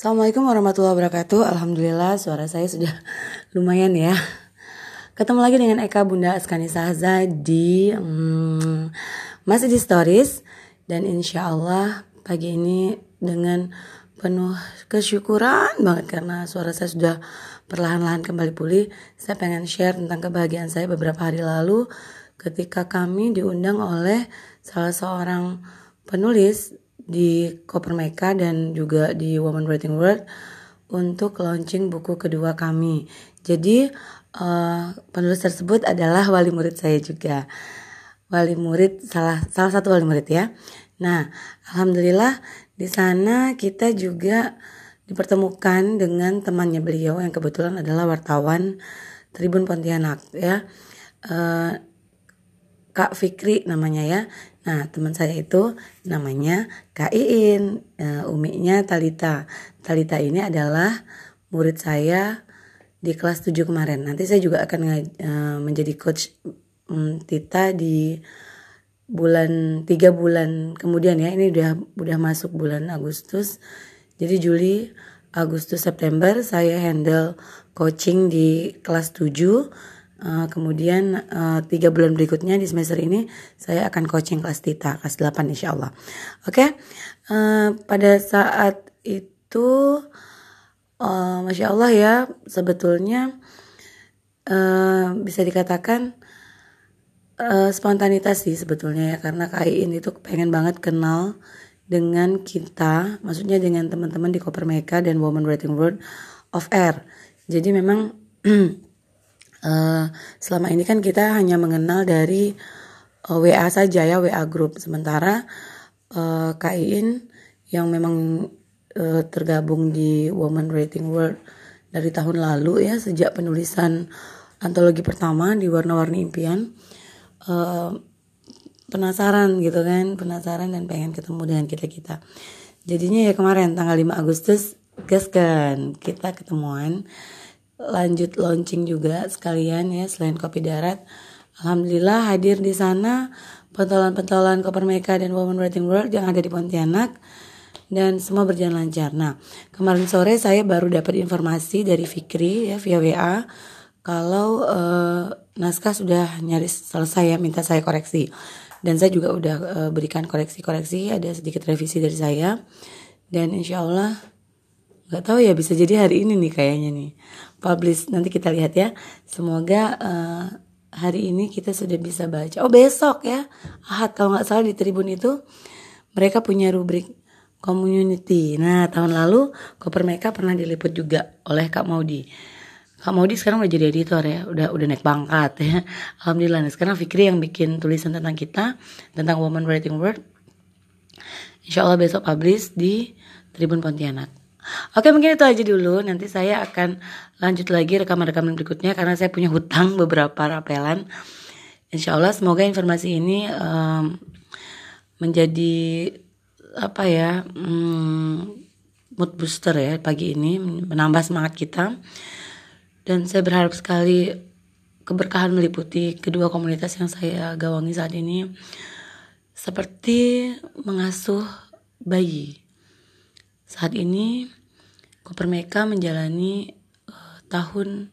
Assalamualaikum warahmatullahi wabarakatuh. Alhamdulillah suara saya sudah lumayan ya. Ketemu lagi dengan Eka Bunda Askani Sahza di hmm, masih di stories dan insya Allah pagi ini dengan penuh kesyukuran banget karena suara saya sudah perlahan-lahan kembali pulih. Saya pengen share tentang kebahagiaan saya beberapa hari lalu ketika kami diundang oleh salah seorang penulis di Koper Meka dan juga di Woman Writing World untuk launching buku kedua kami. Jadi uh, penulis tersebut adalah wali murid saya juga. Wali murid salah salah satu wali murid ya. Nah, alhamdulillah di sana kita juga dipertemukan dengan temannya beliau yang kebetulan adalah wartawan Tribun Pontianak ya. Uh, Kak Fikri namanya ya. Nah, teman saya itu namanya Kak Iin, uh, umiknya Talita. Talita ini adalah murid saya di kelas 7 kemarin. Nanti saya juga akan uh, menjadi coach um, Tita di bulan tiga bulan kemudian ya. Ini udah udah masuk bulan Agustus. Jadi Juli, Agustus, September saya handle coaching di kelas 7 Uh, kemudian uh, tiga bulan berikutnya di semester ini saya akan coaching kelas Tita kelas 8 insya Allah. Oke, okay? uh, pada saat itu uh, masya Allah ya sebetulnya uh, bisa dikatakan uh, spontanitas sih sebetulnya ya karena KAIN itu pengen banget kenal dengan kita, maksudnya dengan teman-teman di Koper Meka dan Woman Writing World of Air. Jadi memang uh, selama ini kan kita hanya mengenal dari uh, eh, WA saja ya WA group. Sementara uh, KAIN yang memang uh, tergabung di Woman Rating World dari tahun lalu ya sejak penulisan antologi pertama di warna-warni impian uh, penasaran gitu kan penasaran dan pengen ketemu dengan kita kita. Jadinya ya kemarin tanggal 5 Agustus gas kan kita ketemuan lanjut launching juga sekalian ya selain kopi darat. Alhamdulillah hadir di sana pentolan-pentolan Koper Meka dan Women Writing World yang ada di Pontianak dan semua berjalan lancar. Nah, kemarin sore saya baru dapat informasi dari Fikri ya via WA kalau uh, naskah sudah nyaris selesai ya minta saya koreksi. Dan saya juga udah uh, berikan koreksi-koreksi, ada sedikit revisi dari saya. Dan insya Allah nggak tahu ya bisa jadi hari ini nih kayaknya nih publish nanti kita lihat ya semoga uh, hari ini kita sudah bisa baca oh besok ya ahad kalau nggak salah di tribun itu mereka punya rubrik community nah tahun lalu koper mereka pernah diliput juga oleh kak Maudi Kak Maudi sekarang udah jadi editor ya, udah udah naik pangkat ya. Alhamdulillah. Nah, sekarang Fikri yang bikin tulisan tentang kita, tentang Woman Writing World. Insya Allah besok publish di Tribun Pontianak. Oke mungkin itu aja dulu. Nanti saya akan lanjut lagi rekaman-rekaman berikutnya Karena saya punya hutang beberapa rapelan. Insya Allah semoga informasi ini um, Menjadi Apa ya um, Mood booster ya pagi ini Menambah semangat kita. Dan saya berharap sekali Keberkahan meliputi kedua komunitas yang saya gawangi saat ini Seperti mengasuh bayi. Saat ini Koper Meka menjalani uh, tahun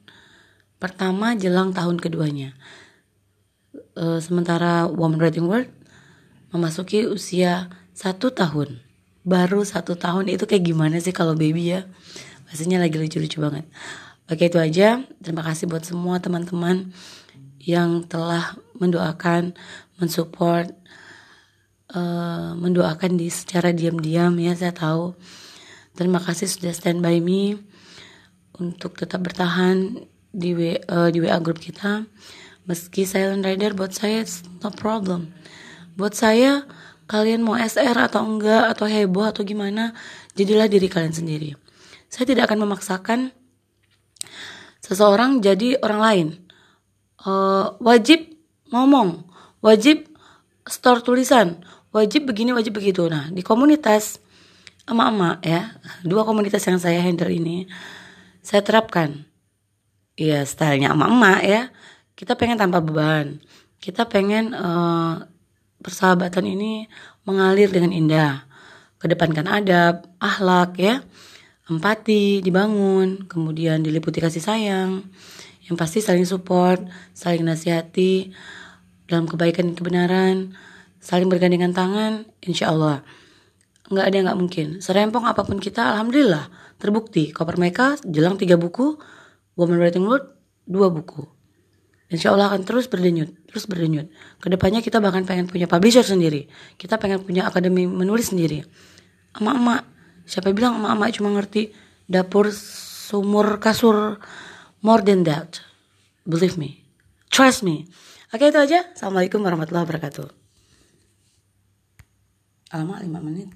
pertama jelang tahun keduanya. Uh, sementara Woman Writing World memasuki usia satu tahun. Baru satu tahun itu kayak gimana sih kalau baby ya? Pastinya lagi lucu-lucu banget. Oke itu aja. Terima kasih buat semua teman-teman yang telah mendoakan, mensupport, uh, mendoakan di secara diam-diam ya saya tahu Terima kasih sudah stand by me untuk tetap bertahan di w, uh, di WA grup kita. Meski silent rider buat saya no problem. Buat saya kalian mau SR atau enggak atau heboh atau gimana, jadilah diri kalian sendiri. Saya tidak akan memaksakan seseorang jadi orang lain. Uh, wajib ngomong, wajib store tulisan, wajib begini, wajib begitu. Nah, di komunitas emak-emak ya. Dua komunitas yang saya handle ini saya terapkan. Ya stylenya emak-emak ya. Kita pengen tanpa beban. Kita pengen uh, persahabatan ini mengalir dengan indah. Kedepankan adab akhlak ya. Empati dibangun, kemudian diliputi kasih sayang, yang pasti saling support, saling nasihati dalam kebaikan dan kebenaran, saling bergandengan tangan, insya Allah nggak ada yang nggak mungkin. Serempong apa pun kita, alhamdulillah terbukti. Koper mereka jelang tiga buku, Woman Writing World dua buku. Insya Allah akan terus berdenyut, terus berdenyut. Ke depannya kita bahkan pengen punya publisher sendiri. Kita pengen punya akademi menulis sendiri. Emak-emak, siapa bilang emak-emak cuma ngerti dapur, sumur, kasur, more than that. Believe me, trust me. Oke itu aja. Assalamualaikum warahmatullahi wabarakatuh. Alamak 5 menit.